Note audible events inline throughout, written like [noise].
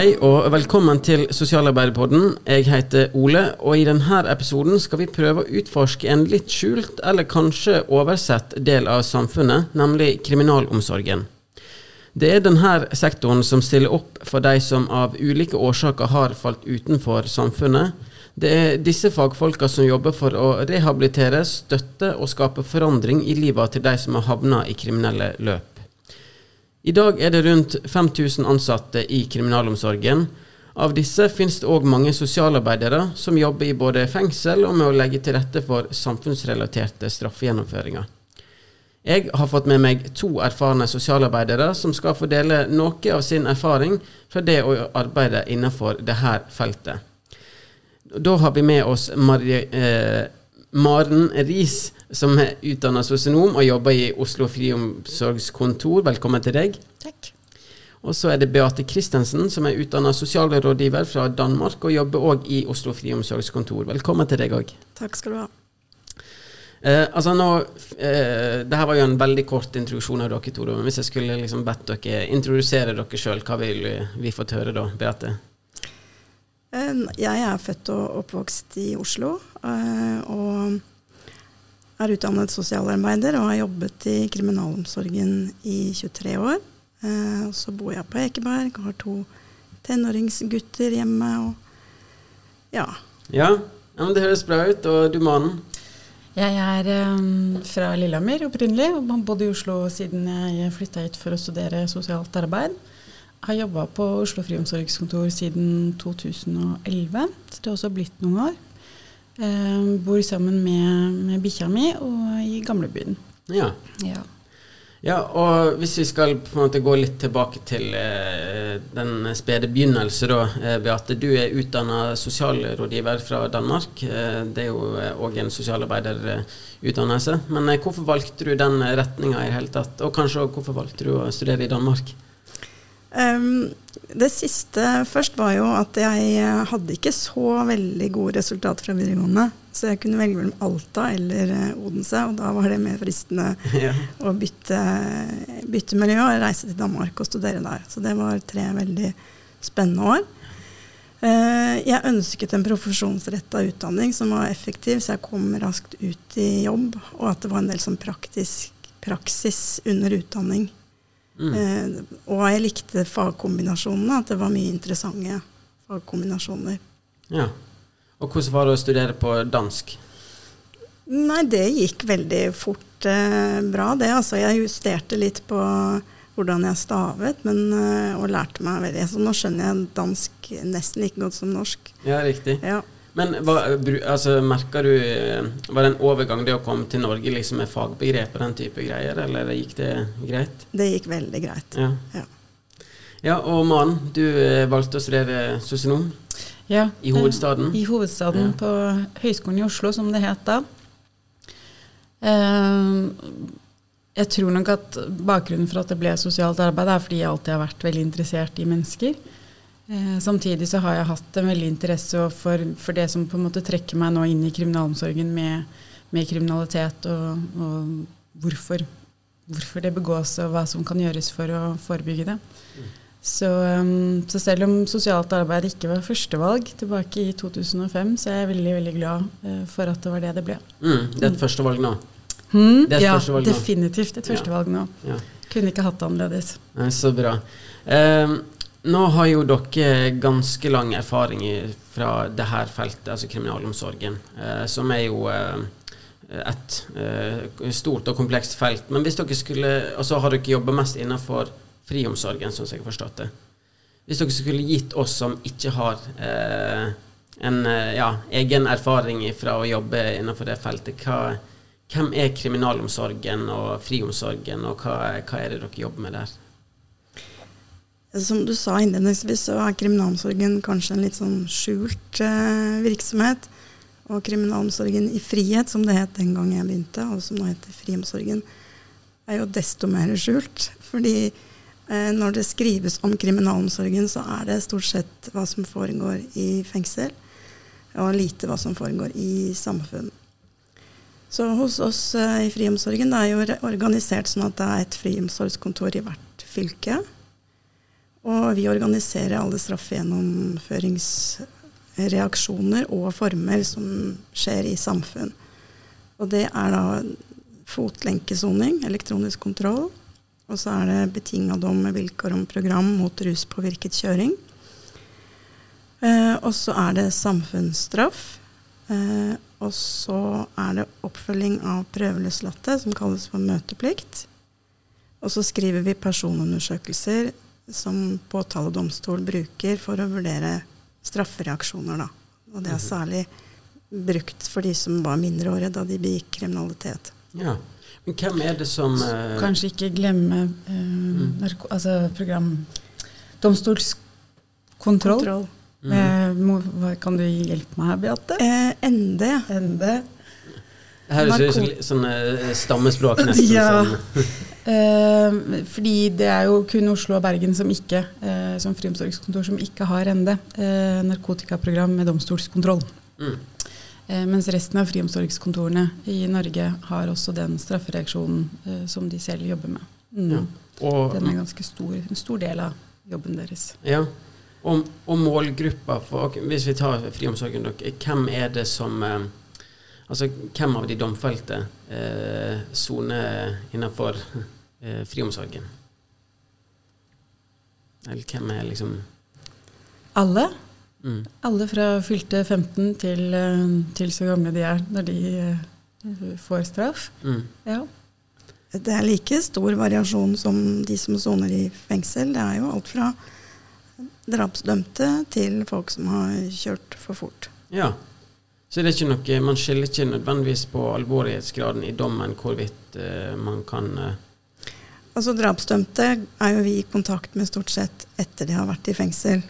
Hei og velkommen til Sosialarbeiderpodden. Jeg heter Ole, og i denne episoden skal vi prøve å utforske en litt skjult, eller kanskje oversett del av samfunnet, nemlig kriminalomsorgen. Det er denne sektoren som stiller opp for de som av ulike årsaker har falt utenfor samfunnet. Det er disse fagfolka som jobber for å rehabilitere, støtte og skape forandring i livet til de som har havna i kriminelle løp. I dag er det rundt 5000 ansatte i kriminalomsorgen. Av disse finnes det òg mange sosialarbeidere som jobber i både fengsel og med å legge til rette for samfunnsrelaterte straffegjennomføringer. Jeg har fått med meg to erfarne sosialarbeidere som skal få dele noe av sin erfaring fra det å arbeide innenfor dette feltet. Da har vi med oss Marie, eh, Maren Riis, som er utdannet sosionom og jobber i Oslo friomsorgskontor. Velkommen til deg. Takk. Og så er det Beate Christensen, som er utdannet sosialrådgiver fra Danmark og jobber òg i Oslo friomsorgskontor. Velkommen til deg òg. Takk skal du ha. Eh, altså nå, eh, Dette var jo en veldig kort introduksjon av dere to. Men hvis jeg skulle liksom bedt dere introdusere dere sjøl, hva vil vi fått høre da, Beate? Eh, jeg er født og oppvokst i Oslo. Eh, og er utdannet sosialarbeider og har jobbet i kriminalomsorgen i 23 år. Eh, og så bor jeg på Ekeberg og har to tenåringsgutter hjemme. Og ja. Ja, ja men det høres bra ut. Og du, mannen? Jeg er um, fra Lillehammer opprinnelig, og har bodd i Oslo siden jeg flytta hit for å studere sosialt arbeid. Har jobba på Oslo friomsorgskontor siden 2011, så det har også blitt noen år. Eh, bor sammen med, med bikkja mi og i gamlebyen. Ja. Ja. ja, og hvis vi skal på en måte gå litt tilbake til eh, den spede begynnelse, da. Eh, Beate, du er utdanna sosialrådgiver fra Danmark. Eh, det er jo òg en sosialarbeiderutdannelse. Men eh, hvorfor valgte du den retninga i det hele tatt? Og kanskje òg hvorfor valgte du å studere i Danmark? Um, det siste først var jo at jeg hadde ikke så veldig gode resultater fra videregående. Så jeg kunne velge mellom Alta eller uh, Odense, og da var det mer fristende [laughs] Ja. å bytte, bytte miljø og reise til Danmark og studere der. Så det var tre veldig spennende år. Uh, jeg ønsket en profesjonsretta utdanning som var effektiv, så jeg kom raskt ut i jobb, og at det var en del sånn praktisk praksis under utdanning. Mm. Eh, og jeg likte fagkombinasjonene, at det var mye interessante fagkombinasjoner. ja. Og hvordan var det å studere på dansk? Nei, det gikk veldig fort eh, bra, det. Altså, jeg justerte litt på hvordan jeg stavet, men, eh, og lærte meg veldig. Så nå skjønner jeg dansk nesten like godt som norsk. Ja, riktig. Ja. Men hva, altså, merker du eh, Var det en overgang det å komme til Norge liksom med fagbegrep og den type greier, eller gikk det greit? Det gikk veldig greit. Ja. Ja. Ja, og mannen, du eh, valgte å studere sosionom Ja, i hovedstaden. I hovedstaden Ja. på Høgskolen i Oslo, som det het da. Eh, jeg tror nok at bakgrunnen for at det ble sosialt arbeid, er fordi jeg alltid har vært veldig interessert i mennesker. Eh, samtidig så har jeg hatt en veldig interesse for, for det som på en måte trekker meg nå inn i kriminalomsorgen med, med kriminalitet, og, og hvorfor, hvorfor det begås, og hva som kan gjøres for å forebygge det. Så, um, så selv om sosialt arbeid ikke var førstevalg tilbake i 2005, så er jeg veldig veldig glad eh, for at det var det det ble. Mm, det er et førstevalg nå. Hmm? Det et ja, førstevalg nå. definitivt et Ja. førstevalg nå. Ja. Kunne ikke hatt det annerledes. Nei, Så bra. Eh, nå har jo dere ganske lang erfaring fra det her feltet, altså kriminalomsorgen, eh, som er jo eh, et eh, stort og komplekst felt. Men hvis dere skulle Og så har dere jobba mest innenfor friomsorgen, sånn som jeg har forstått det. Hvis dere skulle gitt oss som ikke har eh, en eh, ja, egen erfaring fra å jobbe innenfor det feltet, hva, hvem er kriminalomsorgen og friomsorgen, og hva, hva er det dere jobber med der? Som du sa innledningsvis, så er kriminalomsorgen kanskje en litt sånn skjult eh, virksomhet. Og kriminalomsorgen i frihet, som det het den gang jeg begynte, og som nå heter Friomsorgen, er jo desto mer skjult. Fordi eh, når det skrives om kriminalomsorgen, så er det stort sett hva som foregår i fengsel, og lite hva som foregår i samfunn. Så hos oss eh, i Friomsorgen det er jo organisert sånn at det er et friomsorgskontor i hvert fylke. Og vi organiserer alle straffegjennomføringsreaksjoner og former som skjer i samfunn. Og det er da fotlenkesoning, elektronisk kontroll. Og så er det betinga dom med vilkår om program mot ruspåvirket kjøring. Eh, og så er det samfunnsstraff. Eh, og så er det oppfølging av prøveløslatte, som kalles for møteplikt. Og så skriver vi personundersøkelser som påtale og domstol bruker for å vurdere straffereaksjoner. Da. Og det er mhm. særlig brukt for de som var mindreårige da de begikk kriminalitet. Ja, Men hvem er det som uh, Kanskje ikke glemme uh, mm. altså program Domstolskontroll. Kontroll. Mm. kan du hjelpe meg her, Beate? Eh, ND. ND. Det høres ut som sånn stammespråk, nesten. [laughs] ja. Sånn. Eh, fordi det er jo kun Oslo og Bergen som ikke, eh, som friomsorgskontor som ikke har ND, eh, narkotikaprogram med domstolskontroll. Mm. Eh, mens resten av friomsorgskontorene i Norge har også den straffereaksjonen eh, som de selv jobber med. Mm. Ja. Og, den er ganske stor, en stor del av jobben deres. Ja, og, og målgruppa for Hvis vi tar friomsorgen, hvem er det som eh, Altså, hvem av de domfelte soner eh, innenfor eh, friomsorgen? Eller hvem er liksom Alle. Mm. Alle fra fylte 15 til, eh, til, så gamle de er når de eh, får straff. Mm. Ja. Det er like stor variasjon som de som soner i fengsel. Det er jo alt fra drapsdømte til folk som har kjørt for fort. Ja, så det er ikke noe, man skiller ikke nødvendigvis på alvorlighetsgraden i dommen hvorvidt uh, man kan uh Altså Drapsdømte er jo vi i kontakt med stort sett etter de har vært i fengsel.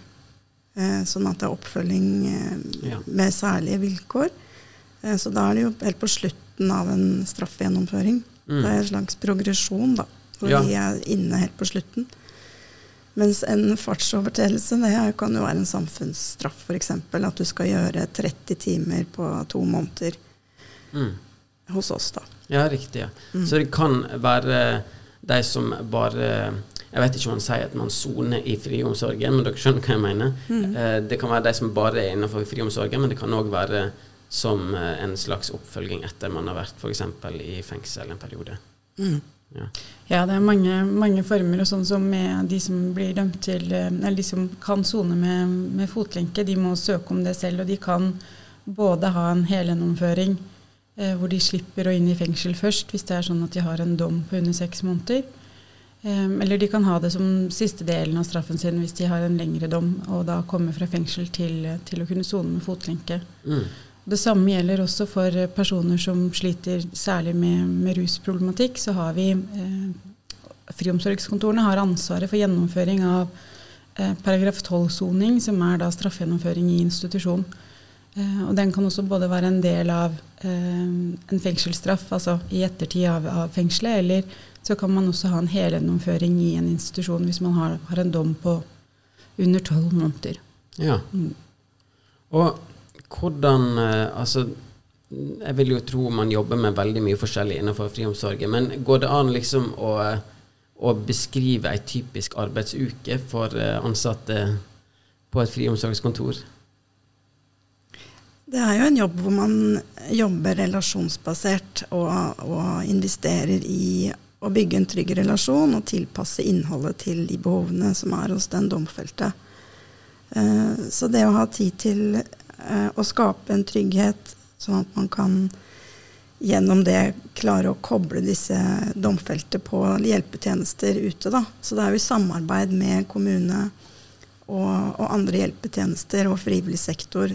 Eh, sånn at det er oppfølging ja. med særlige vilkår. så da er det jo helt på slutten av en straffegjennomføring. Mm. Det er en slags progresjon, da. Hvor ja. vi er inne helt på slutten. Mens en fartsovertredelse det kan jo være en samfunnsstraff, f.eks. At du skal gjøre 30 timer på to måneder mm. hos oss. da. Ja, riktig. Ja. Mm. Så det kan være de som bare Jeg vet ikke om man sier at man soner i friomsorgen, men dere skjønner hva jeg mener. Mm. Eh, det kan være de som bare er innenfor friomsorgen, men det kan òg være som eh, en slags oppfølging etter man har vært f.eks. i fengsel en periode. Mm. Ja. ja, det er mange, mange former. og sånn som med De som blir dømt til, eh, eller de som kan sone med, med, fotlenke, de må søke om det selv. Og de kan både ha en helgjennomføring hvor de slipper å inn i fengsel først, hvis det er sånn at de har en dom på under seks måneder. Eh, eller de kan ha det som siste delen av straffen sin hvis de har en lengre dom, og da komme fra fengsel til, til å kunne sone med fotlenke. Mm. Det samme gjelder også for personer som sliter særlig med, med rusproblematikk. Så har vi eh, Friomsorgskontorene har ansvaret for gjennomføring av eh, paragraf 12-soning, som er da straffegjennomføring i institusjon. Eh, og den kan også både være en del av eh, en fengselsstraff, altså i ettertid av, av, fengselet, eller så kan man også ha en helgjennomføring i en institusjon hvis man har, har en dom på under tolv måneder. Ja. Mm. Og hvordan eh, Altså, jeg vil jo tro man jobber med veldig mye forskjellig innenfor friomsorgen, men går det an liksom å, å beskrive ei typisk arbeidsuke for ansatte på et friomsorgskontor? Det er jo en jobb hvor man jobber relasjonsbasert og, og, investerer i å bygge en trygg relasjon og tilpasse innholdet til de behovene som er hos den domfelte. Eh, så det å ha tid til Eh, å skape en trygghet, sånn at man kan gjennom det klare å koble disse domfelte på hjelpetjenester ute. Da. Så det er jo samarbeid med kommune og, og, andre hjelpetjenester og frivillig sektor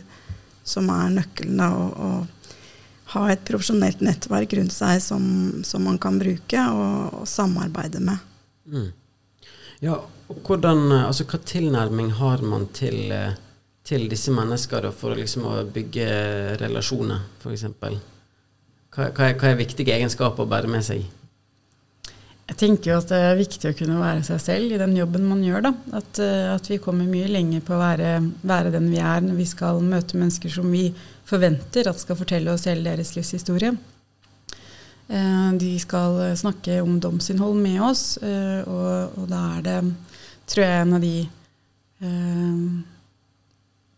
som er nøkkelen. Da, å, å ha et profesjonelt nettverk rundt seg som, som man kan bruke og, og samarbeide med. Mm. Ja, og hvordan, altså Hva tilnærming har man til eh, til disse menneskene for liksom å bygge relasjoner, f.eks.? Hva, hva, hva er viktige egenskaper å bære med seg? Jeg tenker jo at det er viktig å kunne være seg selv i den jobben man gjør. At, eh, at vi kommer mye lenger på å være, være, den vi er når vi skal møte mennesker som vi forventer at skal fortelle oss hele deres livshistorie. Eh, de skal snakke om domsinnhold med oss, eh, og, og da er det tror jeg en av de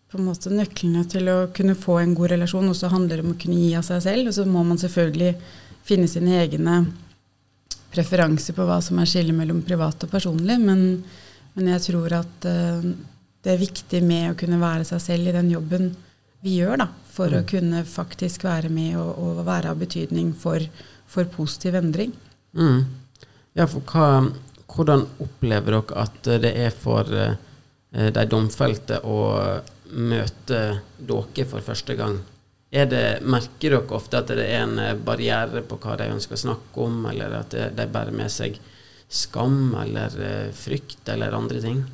på en måte nøklene til å kunne få en god relasjon også handler om å kunne gi av seg selv. Og så må man selvfølgelig finne sine egne preferanser på hva som er skillet mellom privat og personlig. Men, men jeg tror at uh, det er viktig med å kunne være seg selv i den jobben vi gjør, da, for mm. å kunne faktisk være med og, og være av betydning for, for positiv endring. Mm. Ja, for hva, hvordan opplever dere at det er for uh, de domfelte å møte dere for første gang? Det, merker dere ofte at det er en eh, barriere på hva de ønsker å snakke om, eller at de bærer med seg skam eller eh, frykt eller andre ting?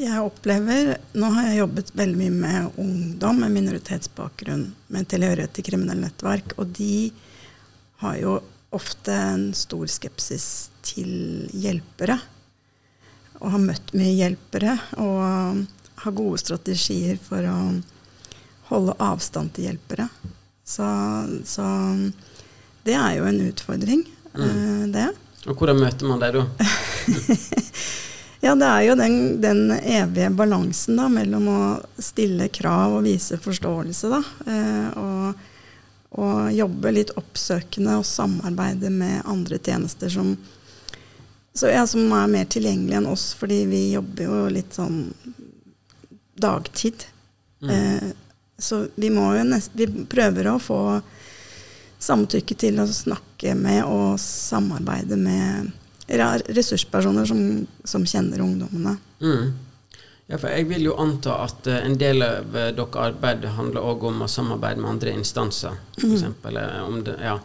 Jeg opplever Nå har jeg jobbet veldig mye med ungdom med minoritetsbakgrunn med tilhørighet til kriminelle nettverk, og de har jo ofte en stor skepsis til hjelpere. Og har møtt mye hjelpere. Og har gode strategier for å holde avstand til hjelpere. Så, så det er jo en utfordring, mm. Eh, det. Og hvordan møter man det, da? [laughs] ja, det er jo den, den evige balansen da, mellom å stille krav og vise forståelse, da. Eh, og, og, jobbe litt oppsøkende og samarbeide med andre tjenester som, så, ja, som er mer tilgjengelige enn oss, fordi vi jobber jo litt sånn dagtid. Mm. Eh, så vi nest, vi prøver å få samtykke til å snakke med og samarbeide med ressurspersoner som, som kjenner ungdommene. Mm. Ja, for jeg vil jo anta at uh, en del av uh, deres arbeid handler òg om å samarbeide med andre instanser. Eksempel, mm. om det, ja,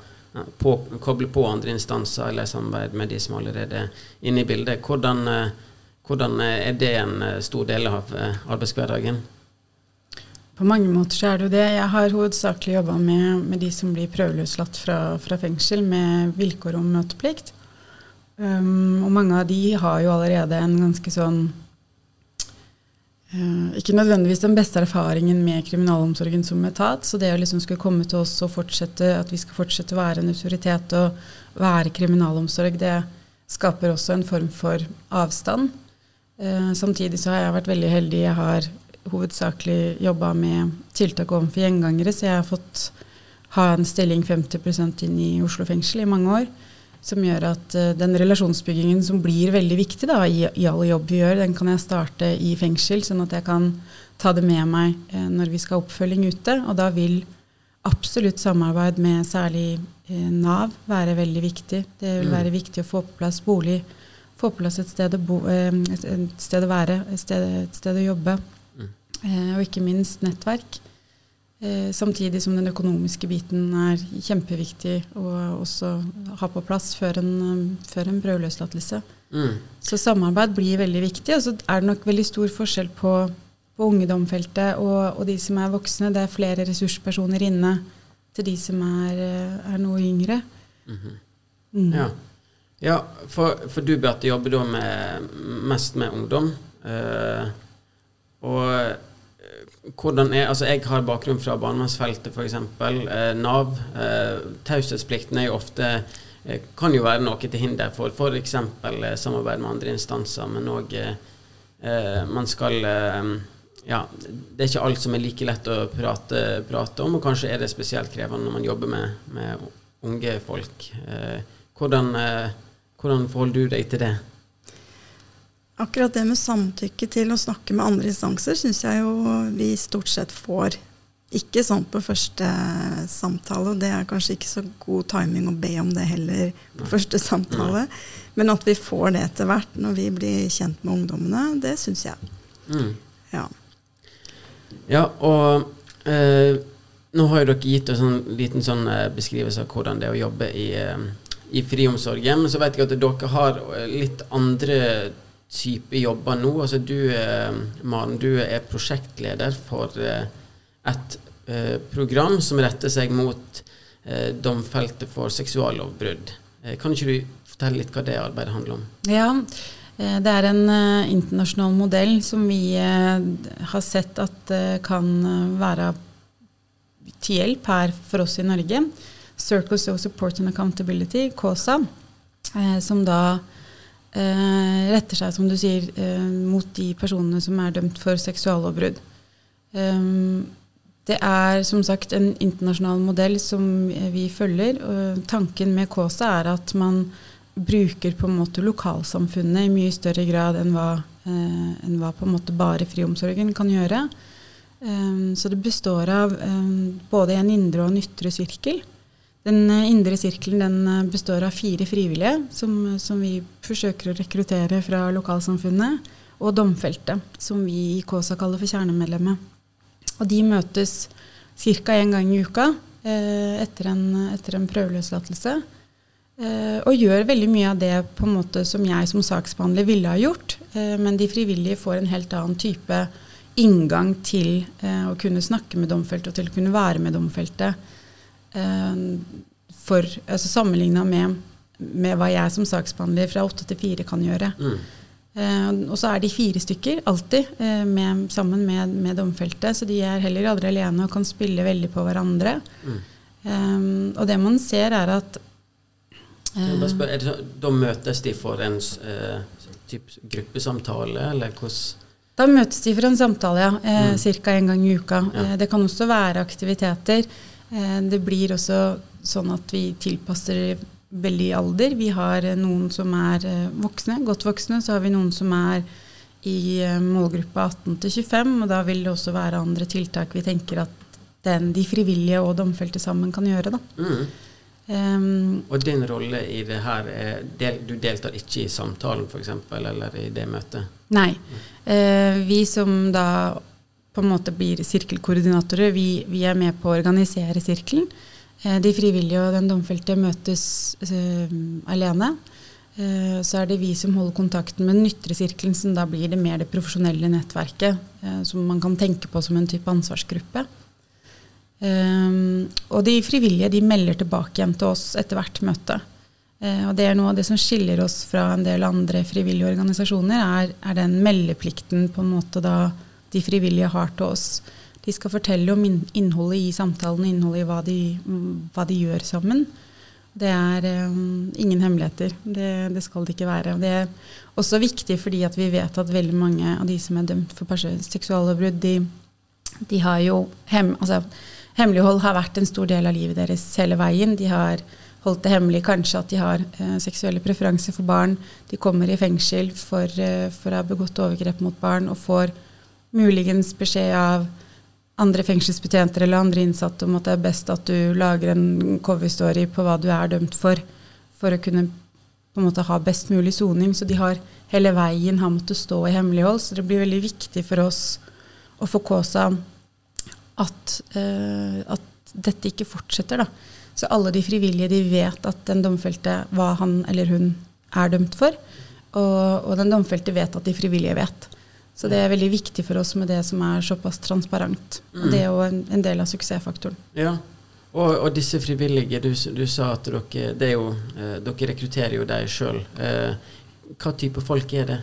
på, koble på andre instanser eller samarbeide med de som allerede er inne i bildet. Hvordan hvordan er det en eh, stor del av eh, arbeidshverdagen? På mange måter så er det jo det. Jeg har hovedsakelig jobba med, med, de som blir prøveløslatt fra, fra, fengsel med vilkår om møteplikt. Um, og mange av de har jo allerede en ganske sånn uh, Ikke nødvendigvis den beste erfaringen med kriminalomsorgen som etat. Så det å liksom skulle komme til oss og fortsette, at vi skal fortsette å være en autoritet og være kriminalomsorg, det skaper også en form for avstand. Uh, samtidig så har jeg vært veldig heldig. Jeg har hovedsakelig jobba med tiltak overfor gjengangere, så jeg har fått ha en stilling 50 inn i Oslo fengsel i mange år. Som gjør at uh, den relasjonsbyggingen som blir veldig viktig da, i, i all jobb vi gjør, den kan jeg starte i fengsel, sånn at jeg kan ta det med meg uh, når vi skal ha oppfølging ute. Og da vil absolutt samarbeid med særlig uh, Nav være veldig viktig. Det vil mm. være viktig å få på plass bolig få på plass et sted å, bo, et sted å være, et sted, et sted å jobbe. Eh, og ikke minst nettverk. Eh, samtidig som den økonomiske biten er kjempeviktig å også ha på plass før en, før en prøveløslatelse. Mm. Så samarbeid blir veldig viktig. Og så er det nok veldig stor forskjell på, på ungdomsfeltet og, og, de som er voksne. Det er flere ressurspersoner inne til de som er, er noe yngre. Mm -hmm. mm. Ja. Ja, for, for du Beate jobber da med, mest med ungdom. Uh, og eh, hvordan er Altså, jeg har bakgrunn fra barnevernsfeltet, f.eks. Eh, Nav. Eh, Taushetsplikten er jo ofte eh, kan jo være noe til hinder for f.eks. Eh, samarbeid med andre instanser, men òg man skal ja, det er ikke alt som er like lett å prate, prate, om, og kanskje er det spesielt krevende når man jobber med, med unge folk. hvordan hvordan forholder du deg til det? Akkurat det med samtykke til å snakke med andre instanser syns jeg jo vi stort sett får. Ikke sånn på første samtale, og det er kanskje ikke så god timing å be om det heller på første samtale. Men at vi får det etter hvert når vi blir kjent med ungdommene, det syns jeg. Mm. Ja. ja, og eh, nå har jo dere gitt en liten sånn eh, beskrivelse av hvordan det er å jobbe i eh, i friomsorgen. Men så vet jeg at dere har litt andre type jobber nå. Altså du, eh, Maren, du er prosjektleder for eh, et eh, program som retter seg mot domfelte for seksuallovbrudd. Kan ikke du fortelle litt hva det arbeidet handler om? Ja, det er en internasjonal modell som vi har sett at kan være til hjelp her for oss i Norge. Circles of Support and Accountability, KSA, som da retter seg, som du sier, eh, mot de personene som er dømt for seksuallovbrudd. Um, det er som sagt en internasjonal modell som vi følger. Tanken med KSA er at man bruker på en måte lokalsamfunnet i mye større grad enn hva, eh, enn hva på en måte bare friomsorgen kan gjøre. Så det består av både en indre og en ytre sirkel. Den uh, indre sirkelen den, uh, består av fire frivillige som, som, vi forsøker å rekruttere fra lokalsamfunnet, og domfelte, som vi i KSA kaller for kjernemedlemmet. Og de møtes ca. én gang i uka eh, etter, en, etter, en, prøveløslatelse. Eh, og gjør veldig mye av det på en måte som jeg som saksbehandler ville ha gjort. Eh, men de frivillige får en helt annen type inngang til eh, å kunne snakke med domfelte og til å kunne være med domfelte. Eh, for, altså Sammenligna med, med, hva jeg som saksbehandler fra åtte til fire kan gjøre. Mm. Eh, og så er de fire stykker alltid eh, med, sammen med, med domfelte, så de er heller aldri alene og kan spille veldig på hverandre. Mm. Um, og det man ser, er at uh, spør, er så, Da møtes de for en uh, typ gruppesamtale, eller hvordan Da møtes de for en samtale, ja. Uh, mm. Ca. en gang i uka. Ja. det kan også være aktiviteter. Det blir også sånn at vi tilpasser veldig alder. Vi har eh, noen som er eh, voksne, godt voksne. Så har vi noen som er i eh, målgruppa 18 til 25. Og da vil det også være andre tiltak vi tenker at den, de frivillige og domfelte sammen kan gjøre. Da. Mm. Um, og din rolle i det her er del, Du deltar ikke i samtalen f.eks., eller i det møtet? Nei. Mm. Uh, vi som da på en måte blir sirkelkoordinatorer, vi, vi er med på å organisere sirkelen. Eh, de frivillige og den domfelte møtes uh, alene. Uh, så er det vi som holder kontakten med den ytre sirkelen, som da blir det mer det profesjonelle nettverket, uh, som man kan tenke på som en type ansvarsgruppe. og de frivillige de melder tilbake igjen til oss etter hvert møte. og det er noe av det som skiller oss fra en del andre frivillige organisasjoner, er, er den meldeplikten på en måte da de frivillige har til oss. De skal fortelle om innholdet i samtalen, innholdet i hva de, hva de gjør sammen. Det er um, ingen hemmeligheter. Det, det, skal det ikke være. Det er også viktig fordi vi vet at veldig mange av de som er dømt for seksuallovbrudd, de, de, har jo hem, altså, Hemmelighold har vært en stor del av livet deres hele veien. De har holdt det hemmelig kanskje at de har uh, seksuelle preferanser for barn. De kommer i fengsel for, uh, for å ha begått overgrep mot barn og får muligens beskjed av andre fengselsbetjenter eller andre innsatte om at det er best at du lager en coverstory på hva du er dømt for, for å kunne på en måte ha best mulig soning. Så de har hele veien har måttet stå i hemmelighold. Så det blir veldig viktig for oss å få Kåsa at, uh, at dette ikke fortsetter. da. Så alle de frivillige de vet at den domfelte hva han eller hun er dømt for. Og, og den domfelte vet at de frivillige vet. Så det er veldig viktig for oss med det som er såpass transparent. Mm. Det er jo en, en, del av suksessfaktoren. Ja, og, og disse frivillige, du, du, sa at dere, jo, eh, dere rekrutterer jo deg sjøl. Eh, hva type folk er det?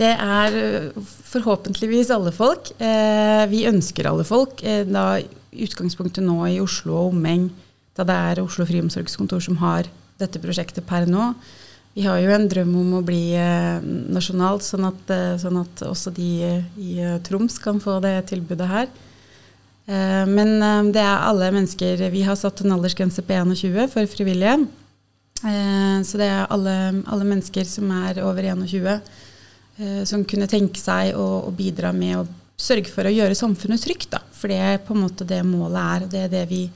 Det er eh, forhåpentligvis alle folk. Eh, vi ønsker alle folk. Eh, da utgangspunktet nå i Oslo og omegn, da det er Oslo Friomsorgskontor som har dette prosjektet per nå, vi har jo en drøm om å bli eh, nasjonalt, sånn at, eh, sånn at, også de i eh, Troms kan få det tilbudet her. Eh, men eh, det er alle mennesker Vi har satt en aldersgrense på 21 for frivillige. Eh, så det er alle, alle, mennesker som er over 21, som kunne tenke seg å, å, bidra med å sørge for å gjøre samfunnet trygt. Da. For det er på en måte det målet er. Det er det vi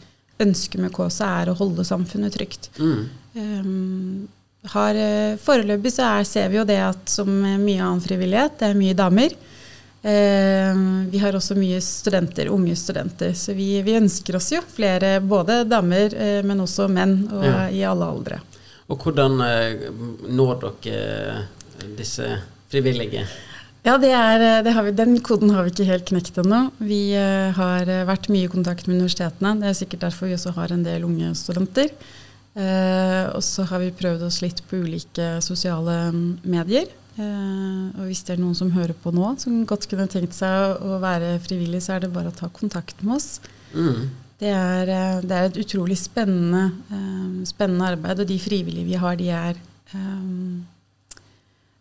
ønsker med Kåsa, er å holde samfunnet trygt. Mm. Um, har, eh, Foreløpig så er, ser vi jo det at som mye annen frivillighet, det er mye damer. Eh, vi har også mye studenter, unge studenter. Så vi, vi ønsker oss jo flere, både damer, eh, men også menn, og ja. i alle aldre. Og hvordan eh, når dere disse frivillige? Ja, er, eh, vi, Den koden har vi ikke helt knekt ennå. Vi eh, har vært mye i kontakt med universitetene. Det er sikkert derfor vi også har en del unge studenter. Eh, og så har vi prøvd oss litt på ulike sosiale medier. Eh, og hvis det er noen som hører på nå, som godt kunne tenkt seg å være frivillig, så er det bare å ta kontakt med oss. Mm. Det, er, eh, det, er, et utrolig spennende, eh, spennende, arbeid, og de frivillige vi har, de er eh,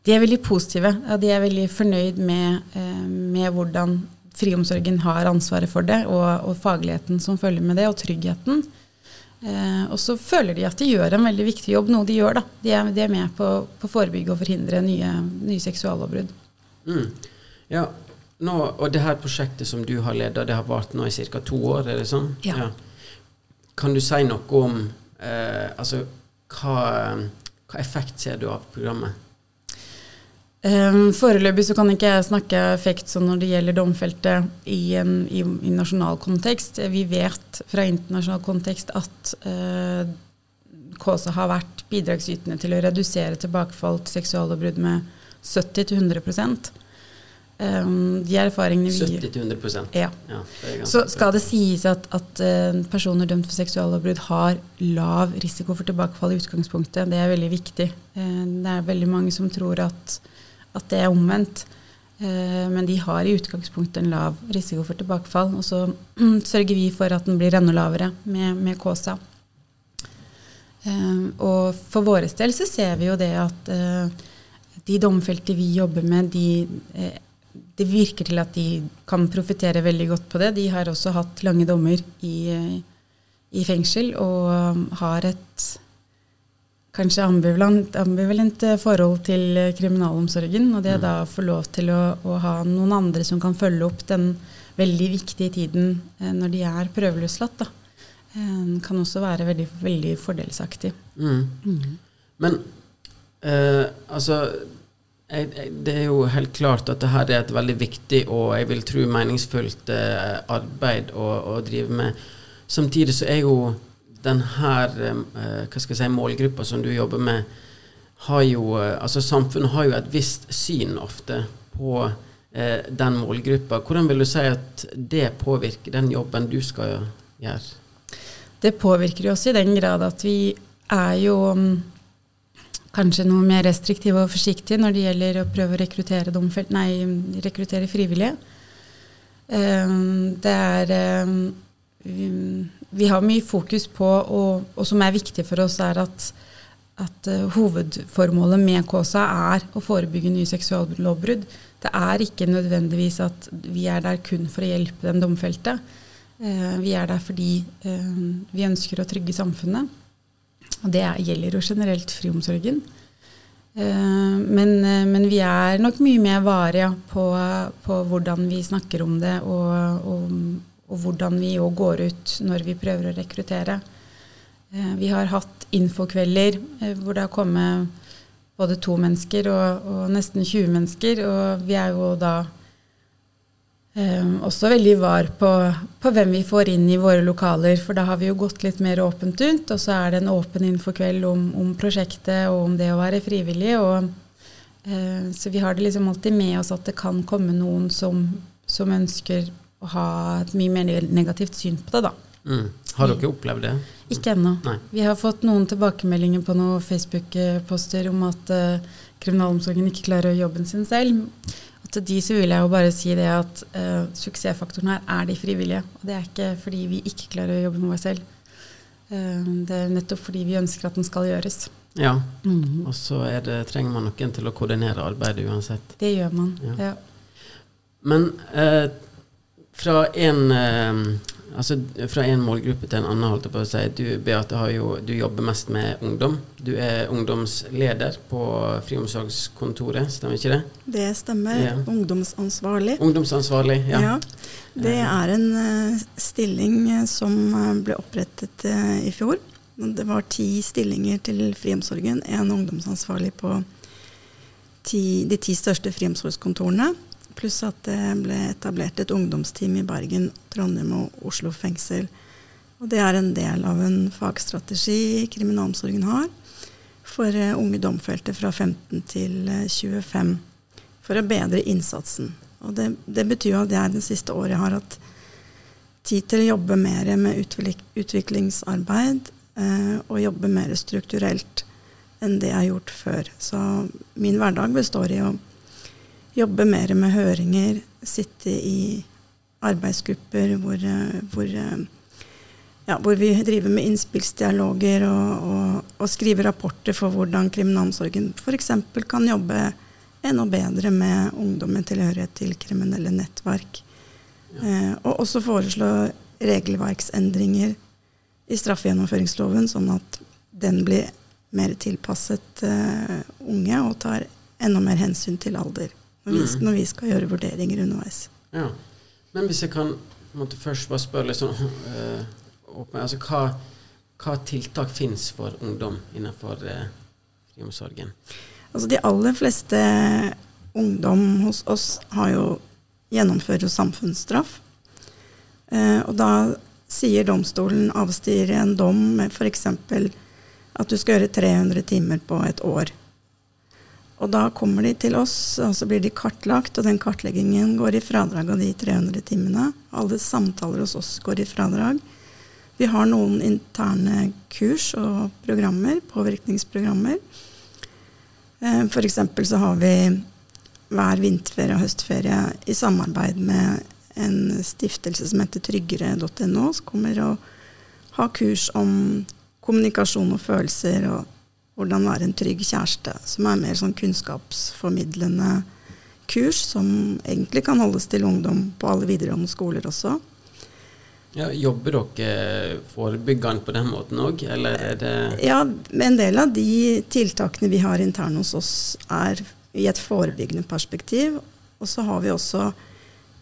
de er veldig positive. Ja, de er veldig fornøyd med, eh, med hvordan friomsorgen har ansvaret for det, og, og, fagligheten som følger med det, og tryggheten. Eh, og så føler de at de gjør en veldig viktig jobb, noe de gjør. da. De er, de er med på å forebygge og forhindre nye, nye seksuallovbrudd. Mm. Ja, nå, og det her prosjektet som du har ledet, det har vart nå i ca. to år? er det sånn? Ja. ja. Kan du si noe om eh, altså, hva, hva effekt ser du av programmet? Um, foreløpig så kan ikke jeg snakke effekt sånn når det gjelder domfelte i, en, i, i, nasjonal kontekst. Vi vet fra internasjonal kontekst at uh, KSA har vært bidragsytende til å redusere tilbakefall til seksuallovbrudd med 70-100 um, De erfaringene vi 70-100 Ja. ja så skal det sies at, at uh, personer dømt for seksuallovbrudd har lav risiko for tilbakefall i utgangspunktet. Det er veldig viktig. Uh, det er veldig mange som tror at at det er omvendt. Eh, men de har i utgangspunktet en lav risiko for tilbakefall. Og så [clears throat] sørger vi for at den blir enda lavere med, med KSA. Eh, og for vår del så ser vi jo det at eh, de domfelte vi jobber med, de, det virker til at de kan profitere veldig godt på det. De har også hatt lange dommer i, i fengsel og har et kanskje ambivalent, ambivalent, eh, forhold til eh, kriminalomsorgen. Og det mm. da å få lov til å, å, ha noen andre som kan følge opp den veldig viktige tiden eh, når de er prøveløslatt, da, eh, kan også være veldig, veldig fordelsaktig. Mm. Mm. Men eh, altså jeg, jeg, det er jo helt klart at dette er et veldig viktig og jeg vil tro meningsfullt eh, arbeid å, å drive med. Samtidig så er jo denne eh, si, målgruppa som du jobber med, har jo eh, Altså samfunnet har jo et visst syn ofte på eh, den målgruppa. Hvordan vil du si at det påvirker den jobben du skal gjøre? Det påvirker jo også i den grad at vi er jo um, kanskje noe mer restriktive og forsiktige når det gjelder å prøve å rekruttere, domfelt, nei, rekruttere frivillige. Um, det er vi har mye fokus på, og, og, som er viktig for oss, er at, at uh, hovedformålet med KSA er å forebygge nye seksuallovbrudd. Det er ikke nødvendigvis at vi er der kun for å hjelpe den domfelte. Uh, vi er der fordi uh, vi ønsker å trygge samfunnet. Og det gjelder jo generelt friomsorgen. Men, men, vi er nok mye mer varige på, på, hvordan vi snakker om det, og, og og hvordan vi òg går ut når vi prøver å rekruttere. Eh, vi har hatt infokvelder eh, hvor det har kommet både to mennesker og, og, nesten 20 mennesker. Og vi er jo da eh, også veldig var på, på, hvem vi får inn i våre lokaler. For da har vi jo gått litt mer åpent rundt, og så er det en åpen infokveld om, om prosjektet og om det å være frivillig. Og, eh, så vi har det liksom alltid med oss at det kan komme noen som, som ønsker å ha et mye mer negativt syn på det, da. Mm. Har dere opplevd det? Ikke ennå. Vi har fått noen tilbakemeldinger på noen Facebook-poster om at uh, kriminalomsorgen ikke klarer å jobben sin selv. Og til de så vil jeg jo bare si det at uh, suksessfaktoren her er de frivillige. Og det er ikke fordi vi ikke klarer å jobbe med oss selv. Uh, det er nettopp fordi vi ønsker at den skal gjøres. Ja, mm. og så trenger man noen til å koordinere arbeidet uansett. Det gjør man, ja. ja. Men eh, fra en eh, Altså fra en målgruppe til en annen, holdt jeg på å si. Du Beate, jo, du jobber mest med ungdom. Du er ungdomsleder på Friomsorgskontoret, stemmer ikke det? Det stemmer. Ja. Ungdomsansvarlig. Ungdomsansvarlig, ja. ja. Det er en uh, stilling eh, som ble opprettet uh, i fjor. Det var ti stillinger til friomsorgen. En ungdomsansvarlig på ti, de ti største friomsorgskontorene. Pluss at det ble etablert et ungdomsteam i Bergen, Trondheim og Oslo fengsel. Og det er en del av en fagstrategi kriminalomsorgen har for uh, unge domfelte fra 15 til uh, eh, 25 for å bedre innsatsen. Og det, det, betyr at jeg det siste året har hatt tid til å jobbe mer med utvikling, utviklingsarbeid eh, og jobbe mer strukturelt enn det jeg har gjort før. Så min hverdag består i å jobbe mer med høringer, sitte i arbeidsgrupper hvor, hvor, ja, hvor vi driver med innspillsdialoger og, og, og, skriver rapporter for hvordan kriminalomsorgen f.eks. kan jobbe enda bedre med ungdom med tilhørighet til kriminelle nettverk. Eh, og også foreslå regelverksendringer i straffegjennomføringsloven, sånn at den blir mer tilpasset uh, unge og tar enda mer hensyn til alder når vi, Mm. når vi skal gjøre vurderinger underveis. Ja. Men hvis jeg kan måtte først bare spørre litt sånn øh, åpent, altså hva, hva tiltak fins for ungdom innenfor øh, friomsorgen? Altså De aller fleste ungdom hos oss har jo gjennomfører jo samfunnsstraff. Eh, og da sier domstolen, avstyrer en dom med f.eks. at du skal gjøre 300 timer på et år. Og da kommer de til oss, og så blir de kartlagt, og den kartleggingen går i fradrag av de 300 timene. Alle samtaler hos oss går i fradrag. Vi har noen interne kurs og programmer, påvirkningsprogrammer. F.eks. For eksempel så har vi hver vinterferie og høstferie i samarbeid med en stiftelse som heter tryggere.no, som kommer og har kurs om kommunikasjon og følelser og hvordan være en trygg kjæreste, som er mer sånn kunnskapsformidlende kurs som egentlig kan holdes til ungdom på alle videregående skoler også. Ja, jobber dere forebyggende på den måten òg, eller er det Ja, en del av de tiltakene vi har internt hos oss, er i et forebyggende perspektiv. Og så har vi også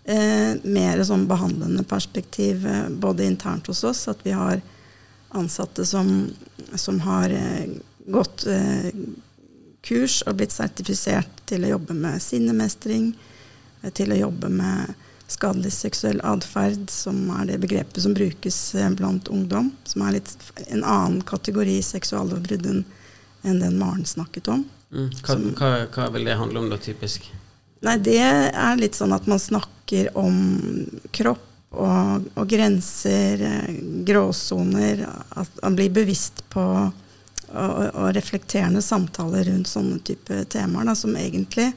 eh, mer sånn behandlende perspektiv eh, både internt hos oss, at vi har ansatte som, som har eh, gått eh, kurs og blitt sertifisert til å jobbe med sinnemestring, eh, til å jobbe med skadelig seksuell atferd, som er det begrepet som brukes eh, blant ungdom, som er litt en annen kategori seksuallovbrudd enn den Maren snakket om. mm, hva, hva, hva vil det handle om da, typisk? Nei, det er litt sånn at man snakker om kropp og, og grenser, eh, gråsoner. At man blir bevisst på og, og reflekterende samtaler rundt sånne type temaer, da, som egentlig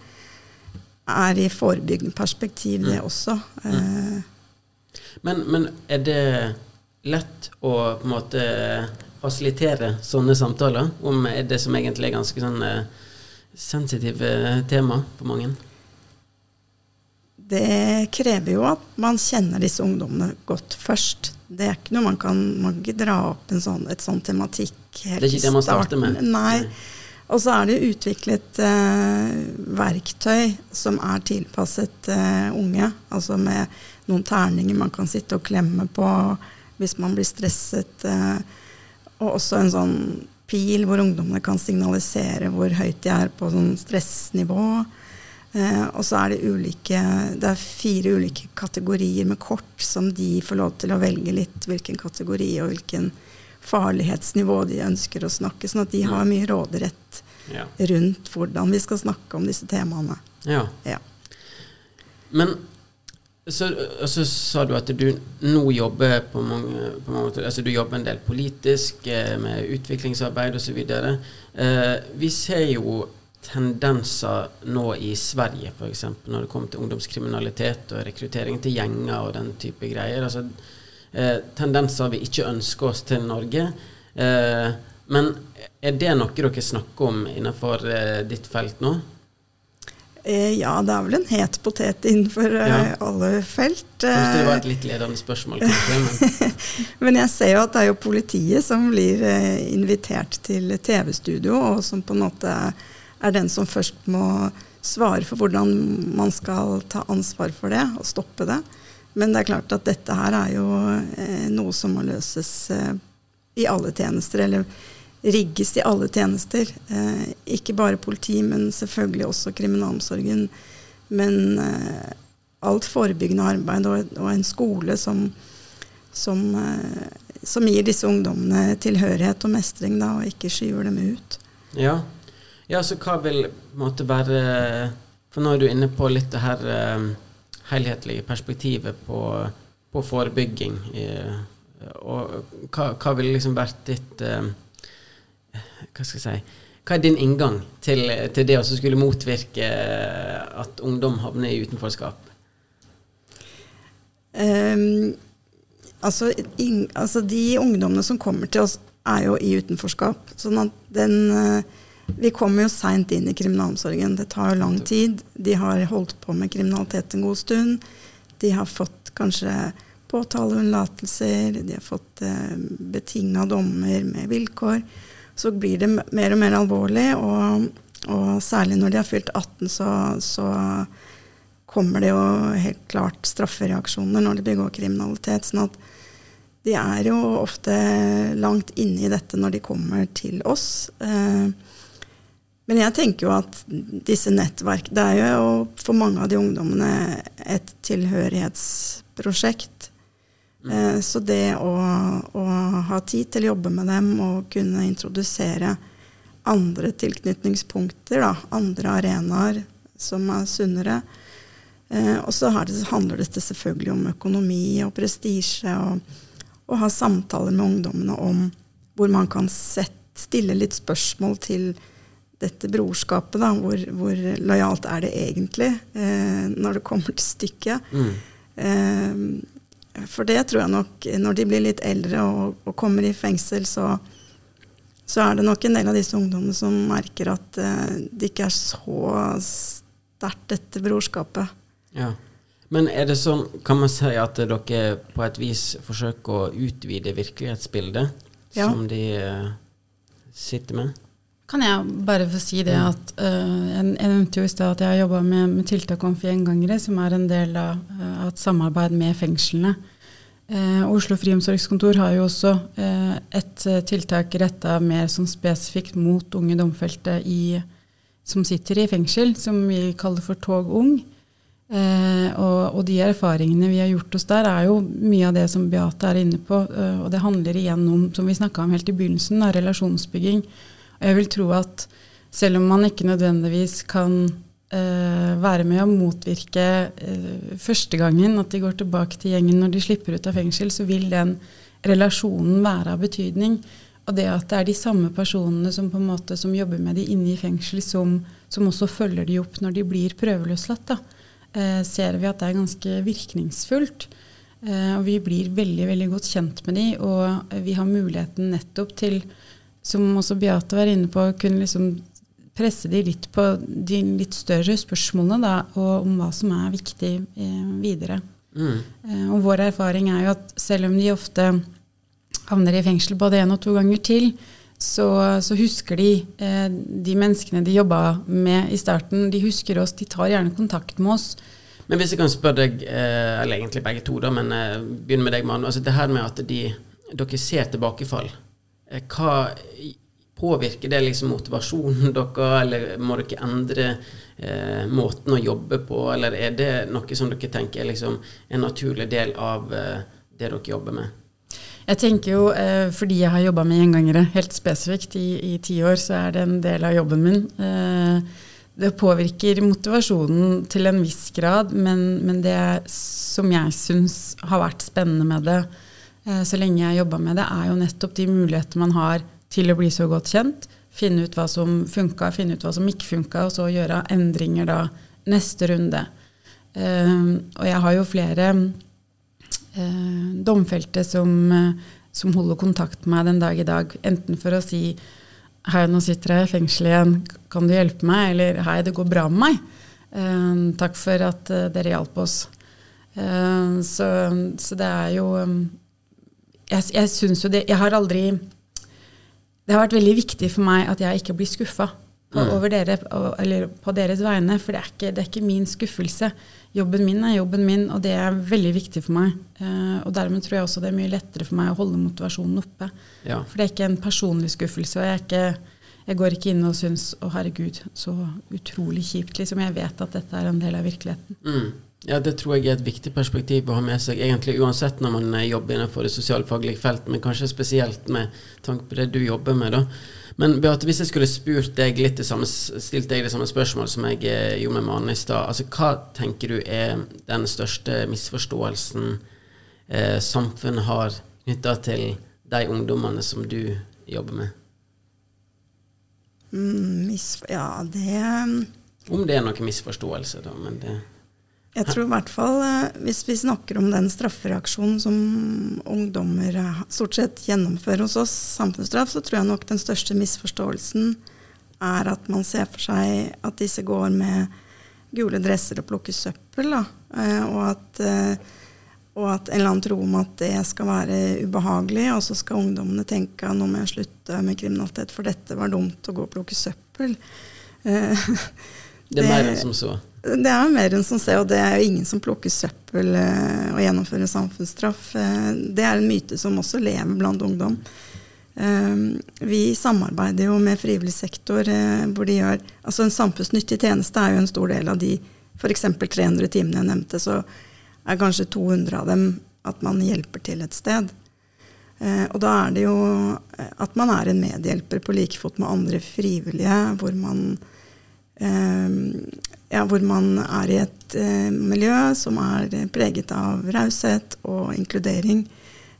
er i forebyggende perspektiv, det Mm. også. Eh, Men, men er det lett å på en måte fasilitere sånne samtaler om det som egentlig er ganske sånn eh, sensitive tema for mange? Det krever jo at man kjenner disse ungdommene godt først. Det er ikke noe man kan, man kan ikke dra opp en sånn, et sånn tematikk helt Det er ikke det man starter med? Nei. Og så er det utviklet eh, verktøy som er tilpasset eh, unge. Altså med noen terninger man kan sitte og klemme på hvis man blir stresset. Eh, og også en sånn pil hvor ungdommene kan signalisere hvor høyt de er på sånn stressnivå. Eh, og så er det ulike Det er fire ulike kategorier med kort som de får lov til å velge litt hvilken kategori og hvilken farlighetsnivå de ønsker å snakke. Sånn at de har mye råderett Ja. rundt hvordan vi skal snakke om disse temaene. ja. Ja. Men så, så sa du at du nå jobber på mange, på mange måter Altså du jobber en del politisk eh, med utviklingsarbeid osv. Eh, vi ser jo tendenser nå i Sverige, f.eks. når det kommer til ungdomskriminalitet og rekruttering til gjenger og den type greier. Altså, eh, tendenser vi ikke ønsker oss til Norge. Eh, men er det noe dere snakker om innenfor eh, ditt felt nå? Eh, ja, det er vel en het potet innenfor eh, Ja. alle felt. Kanskje det var Eh, et litt ledende spørsmål, kanskje, men [laughs] Men jeg ser jo at det er jo politiet som blir eh, invitert til TV-studio, og som på en måte er den som først må svare for hvordan man skal ta ansvar for det og stoppe det. Men det er klart at dette her er jo eh, noe som må løses eh, i alle tjenester, eller rigges i alle tjenester. Eh, ikke bare politi, men selvfølgelig også kriminalomsorgen. Men eh, alt forebyggende arbeid og, og en skole som som, eh, som gir disse ungdommene tilhørighet og mestring, da, og ikke skyver dem ut. Ja. Ja, så hva vil på en måte være For nå er du inne på litt det her eh, helhetlige perspektivet på, på forebygging. eh, og hva, hva ville liksom vært ditt eh, Hva skal jeg si Hva er din inngang til, til det å skulle motvirke at ungdom havner i utenforskap? Um, altså, in, altså, de ungdommene som kommer til oss, er jo i utenforskap. Sånn at den, vi kommer jo seint inn i kriminalomsorgen. Det tar jo lang tid. De har holdt på med kriminalitet en god stund. De har fått kanskje påtaleunnlatelser, de har fått eh, betinga dommer med vilkår. Så blir det mer og mer alvorlig, og, og særlig når de har fylt 18, så, så, kommer det jo helt klart straffereaksjoner når de begår kriminalitet. sånn at de er jo ofte langt inne i dette når de kommer til oss. Eh, men jeg tenker jo at disse nettverk Det er jo for mange av de ungdommene et tilhørighetsprosjekt. Mm. Eh, så det å, å, ha tid til å jobbe med dem og kunne introdusere andre tilknytningspunkter, da, andre arenaer som er sunnere. Eh, og så handler det selvfølgelig om økonomi og prestisje, og, å ha samtaler med ungdommene om hvor man kan sette, stille litt spørsmål til dette brorskapet, da, hvor, hvor, lojalt er det egentlig eh, når det kommer til stykket? Mm. Eh, for det tror jeg nok, når de blir litt eldre og, og kommer i fengsel, så, så, er det nok en del av disse ungdommene som merker at eh, det ikke er så sterkt, dette brorskapet. Ja. Men er det sånn, kan man si at dere på et vis forsøker å utvide virkelighetsbildet ja. som de uh, sitter med? Kan jeg bare få si det at uh, Jeg nevnte jo i stad at jeg har jobba med, med, tiltak overfor gjengangere, som er en del av, uh, et samarbeid med fengslene. Uh, Oslo friomsorgskontor har jo også uh, et tiltak retta mer sånn spesifikt mot unge domfelte i, som sitter i fengsel, som vi kaller for Tog Ung. Og, og, de erfaringene vi har gjort oss der, er jo mye av det som Beate er inne på. og det handler igjen om, som vi snakka om helt i begynnelsen, av relasjonsbygging jeg vil tro at selv om man ikke nødvendigvis kan uh, være med å motvirke uh, første gangen at de går tilbake til gjengen når de slipper ut av fengsel, så vil den relasjonen være av betydning. Og det at det er de samme personene som, på en måte, som jobber med de inne i fengsel, som, som, også følger de opp når de blir prøveløslatt, da, uh, ser vi at det er ganske virkningsfullt. og vi blir veldig veldig godt kjent med de, og vi har muligheten nettopp til som også Beate var inne på, kunne liksom presse de litt på de litt større spørsmålene da, og om hva som er viktig eh, videre. Mm. Eh, og vår erfaring er jo at selv om de ofte havner i fengsel både én og to ganger til, så, så husker de eh, de menneskene de jobba med i starten. De husker oss, de tar gjerne kontakt med oss. Men hvis jeg kan spørre deg, eh, eller egentlig begge to, da, men eh, begynner med deg, Manu. Altså det her med at de, dere ser tilbakefall. Eh, hva Påvirker det liksom motivasjonen [laughs] deres, eller må dere endre eh, måten å jobbe på, eller er det noe som dere tenker er liksom en naturlig del av eh, det dere jobber med? Jeg tenker jo, eh, Fordi jeg har jobba med gjengangere helt spesifikt i ti år, så er det en del av jobben min. Eh, det påvirker motivasjonen til en viss grad, men, men det som jeg syns har vært spennende med det, så lenge jeg jobba med det, er jo nettopp de mulighetene man har til å bli så godt kjent. Finne ut hva som funka, finne ut hva som ikke funka, og så gjøre endringer da neste runde. Uh, og jeg har jo flere uh, domfelte som, som, holder kontakt med meg den dag i dag. Enten for å si Hei, nå sitter jeg i fengsel igjen, kan du hjelpe meg? Eller Hei, det går bra med meg. takk for at dere hjalp oss. Så, så, det er jo jeg, jeg syns jo det Jeg har aldri Det har vært veldig viktig for meg at jeg ikke blir skuffa på, mm. dere, eller på deres vegne, for det er, ikke, det er, ikke, min skuffelse. Jobben min er jobben min, og det er veldig viktig for meg. Uh, og dermed tror jeg også det er mye lettere for meg å holde motivasjonen oppe. Ja. For det er ikke en personlig skuffelse. og jeg, ikke, jeg går ikke inn og syns 'Å, herregud, så utrolig kjipt'. Liksom. Jeg vet at dette er en del av virkeligheten. Mm. Ja, det tror jeg er et viktig perspektiv å ha med seg, egentlig uansett når man eh, jobber innenfor det sosialfaglige feltet, men kanskje spesielt med tanke på det du jobber med. da. Men Beate, hvis jeg skulle spurt deg litt det samme, stilt deg det samme spørsmål som jeg eh, gjorde med Mane i stad, altså hva tenker du er den største misforståelsen eh, samfunnet har knytta til de ungdommene som du jobber med? Mm, ja, det Om det er noen misforståelse, da. men det... Jeg tror i hvert fall, eh, hvis vi snakker om den straffereaksjonen som ungdommer eh, stort sett gjennomfører hos oss, samfunnsstraff, så tror jeg nok den største misforståelsen er at man ser for seg at disse går med gule dresser og plukker søppel. Da. Eh, og, at, og at en eller annen tro om at det skal være ubehagelig, og så skal ungdommene tenke at nå må jeg slutte med kriminalitet, for dette var dumt å gå og plukke søppel. Det, [laughs] det er mer enn som så? Det er mer enn som ser, og det er jo ingen som plukker søppel og gjennomfører samfunnsstraff. Det er en myte som også lever blant ungdom. Ehm, vi samarbeider jo med frivillig sektor eh, hvor de gjør Altså en samfunnsnyttig tjeneste er jo en stor del av de f.eks. 300 timene jeg nevnte, så er kanskje 200 av dem at man hjelper til et sted. Eh, og da er det jo eh, at man er en medhjelper på like fot med andre frivillige, hvor man ja, hvor man er i et miljø som er preget av raushet og inkludering.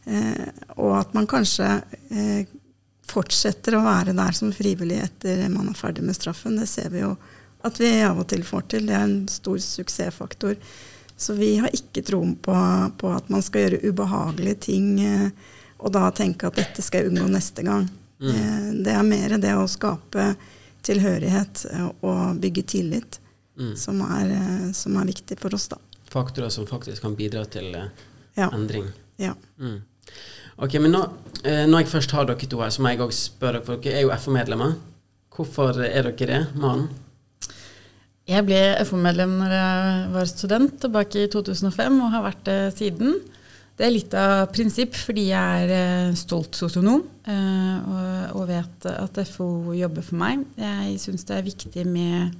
Eh, og at man kanskje eh, fortsetter å være der som frivillig etter man er ferdig med straffen. Det ser vi jo at vi av og til får til. Det er en stor suksessfaktor. Så vi har ikke troen på, på, at man skal gjøre ubehagelige ting eh, og da tenke at dette skal jeg unngå neste gang. Mm. Eh, det er mer det å skape tilhørighet eh, og bygge tillit mm. som, er, eh, som, er, viktig for oss, da. Faktorer som faktisk kan bidra til ja. endring. Ja. Mm. Ok, men nå, eh, Når jeg først har dere to her, så må jeg også spørre dere, for dere er jo FO-medlemmer. Hvorfor er dere det, mannen? Jeg ble FO-medlem når jeg var student tilbake i 2005, og har vært det siden. Det er litt av prinsipp, fordi jeg er eh, stolt sosionom eh, og vet at FO jobber for meg. Jeg syns det er viktig med,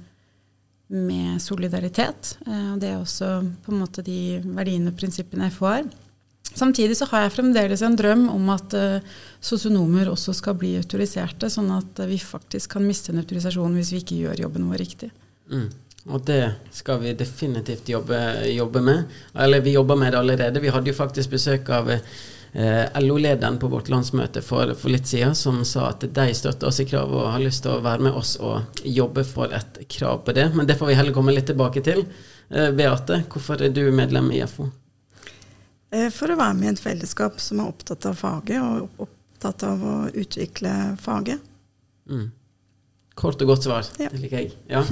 med solidaritet. og Det er også på en måte de verdiene og prinsippene jeg har. Samtidig så har jeg fremdeles en drøm om at uh, sosionomer også skal bli autoriserte, sånn at uh, vi faktisk kan miste en autorisasjon hvis vi ikke gjør jobben vår riktig. Mm. Og det skal vi definitivt jobbe, jobbe, med. Eller vi jobber med det allerede. Vi hadde jo faktisk besøk av eh, LO-lederen på vårt landsmøte for, for, litt siden, som sa at de støtter oss i kravet og har lyst til å være med oss og jobbe for et krav på det. Men det får vi heller komme litt tilbake til. Eh, Beate, hvorfor er du medlem i FO? Eh, for å være med i et fellesskap som er opptatt av faget, og opptatt av å utvikle faget. Mm. Kort og godt svar. Ja. Det liker jeg. Ja.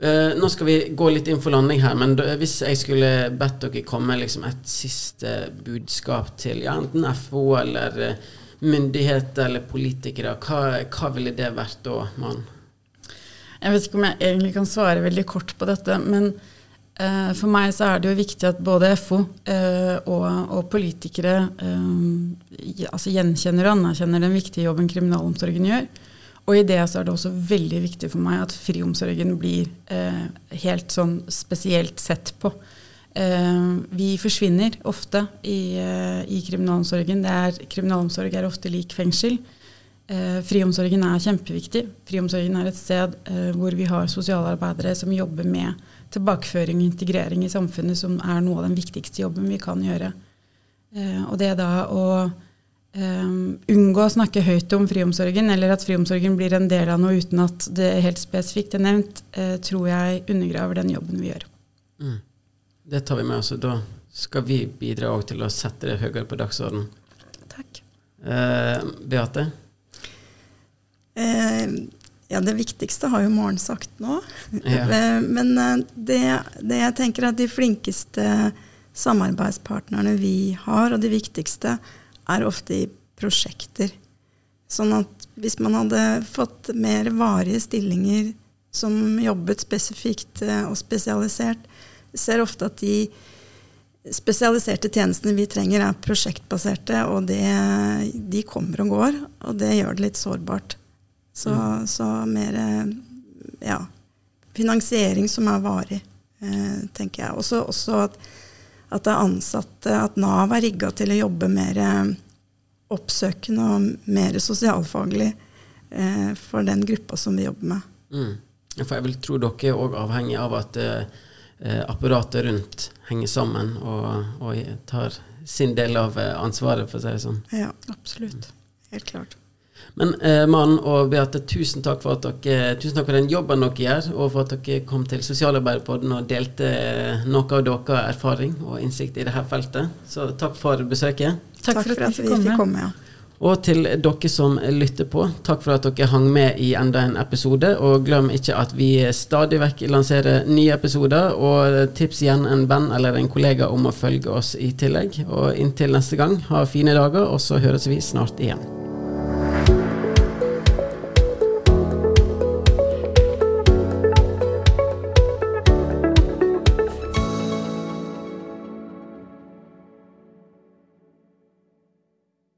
Uh, nå skal vi gå litt inn for landing her, men da, hvis jeg skulle bedt dere komme med liksom et siste budskap til ja, enten FO eller uh, myndigheter eller politikere, hva, hva ville det vært da, mann? Jeg vet ikke om jeg egentlig kan svare veldig kort på dette, men Eh, for meg så er det jo viktig at både FO eh, og, og politikere eh, altså gjenkjenner og anerkjenner den viktige jobben kriminalomsorgen gjør. Og i det så er det også veldig viktig for meg at friomsorgen blir helt sånn spesielt sett på. vi forsvinner ofte i, i kriminalomsorgen. Er, kriminalomsorg er ofte lik fengsel. friomsorgen er kjempeviktig. Friomsorgen er et sted hvor vi har sosialarbeidere som jobber med tilbakeføring og integrering i samfunnet som er noe av den viktigste jobben vi kan gjøre. Eh, og det da å um, unngå å snakke høyt om friomsorgen, eller at friomsorgen blir en del av noe uten at det helt spesifikt er nevnt, uh, tror jeg undergraver den jobben vi gjør. Mm. Det tar vi med oss. Da skal vi bidra til å sette det høyere på dagsordenen. Takk. Uh, Beate? Uh, ja, det viktigste har jo Maren sagt nå. Ja. [laughs] Men det, det, jeg tenker at de flinkeste samarbeidspartnerne vi har, og de viktigste, er ofte i prosjekter. Sånn at hvis man hadde fått mer varige stillinger som jobbet spesifikt eh, og spesialisert, ser ofte at de spesialiserte tjenestene vi trenger, er prosjektbaserte, og det, de kommer og går. Og det gjør det litt sårbart. Så, mm. så mer eh, ja, finansiering som er varig, eh, tenker jeg. Også, også at, at, det er ansatte, at Nav er rigga til å jobbe mer eh, oppsøkende og mer sosialfaglig eh, for den gruppa som vi jobber med. Mm. For jeg vil tro dere er òg avhengig av at eh, apparatet rundt henger sammen og, og, tar sin del av ansvaret, for å si det sånn. Ja, absolutt. Helt klart. Men eh, Mann og Beate, tusen takk, for at dere, tusen takk for den jobben dere gjør, og for at dere kom til Sosialarbeiderpodden og delte noe av deres erfaring og innsikt i dette feltet. Så takk for besøket. Takk, takk for at vi fikk komme. Ja. Og til dere som lytter på, takk for at dere hang med i enda en episode. Og glem ikke at vi stadig vekk lanserer nye episoder, og tips igjen en venn eller en kollega om å følge oss i tillegg. Og inntil neste gang, ha fine dager, og så høres vi snart igjen.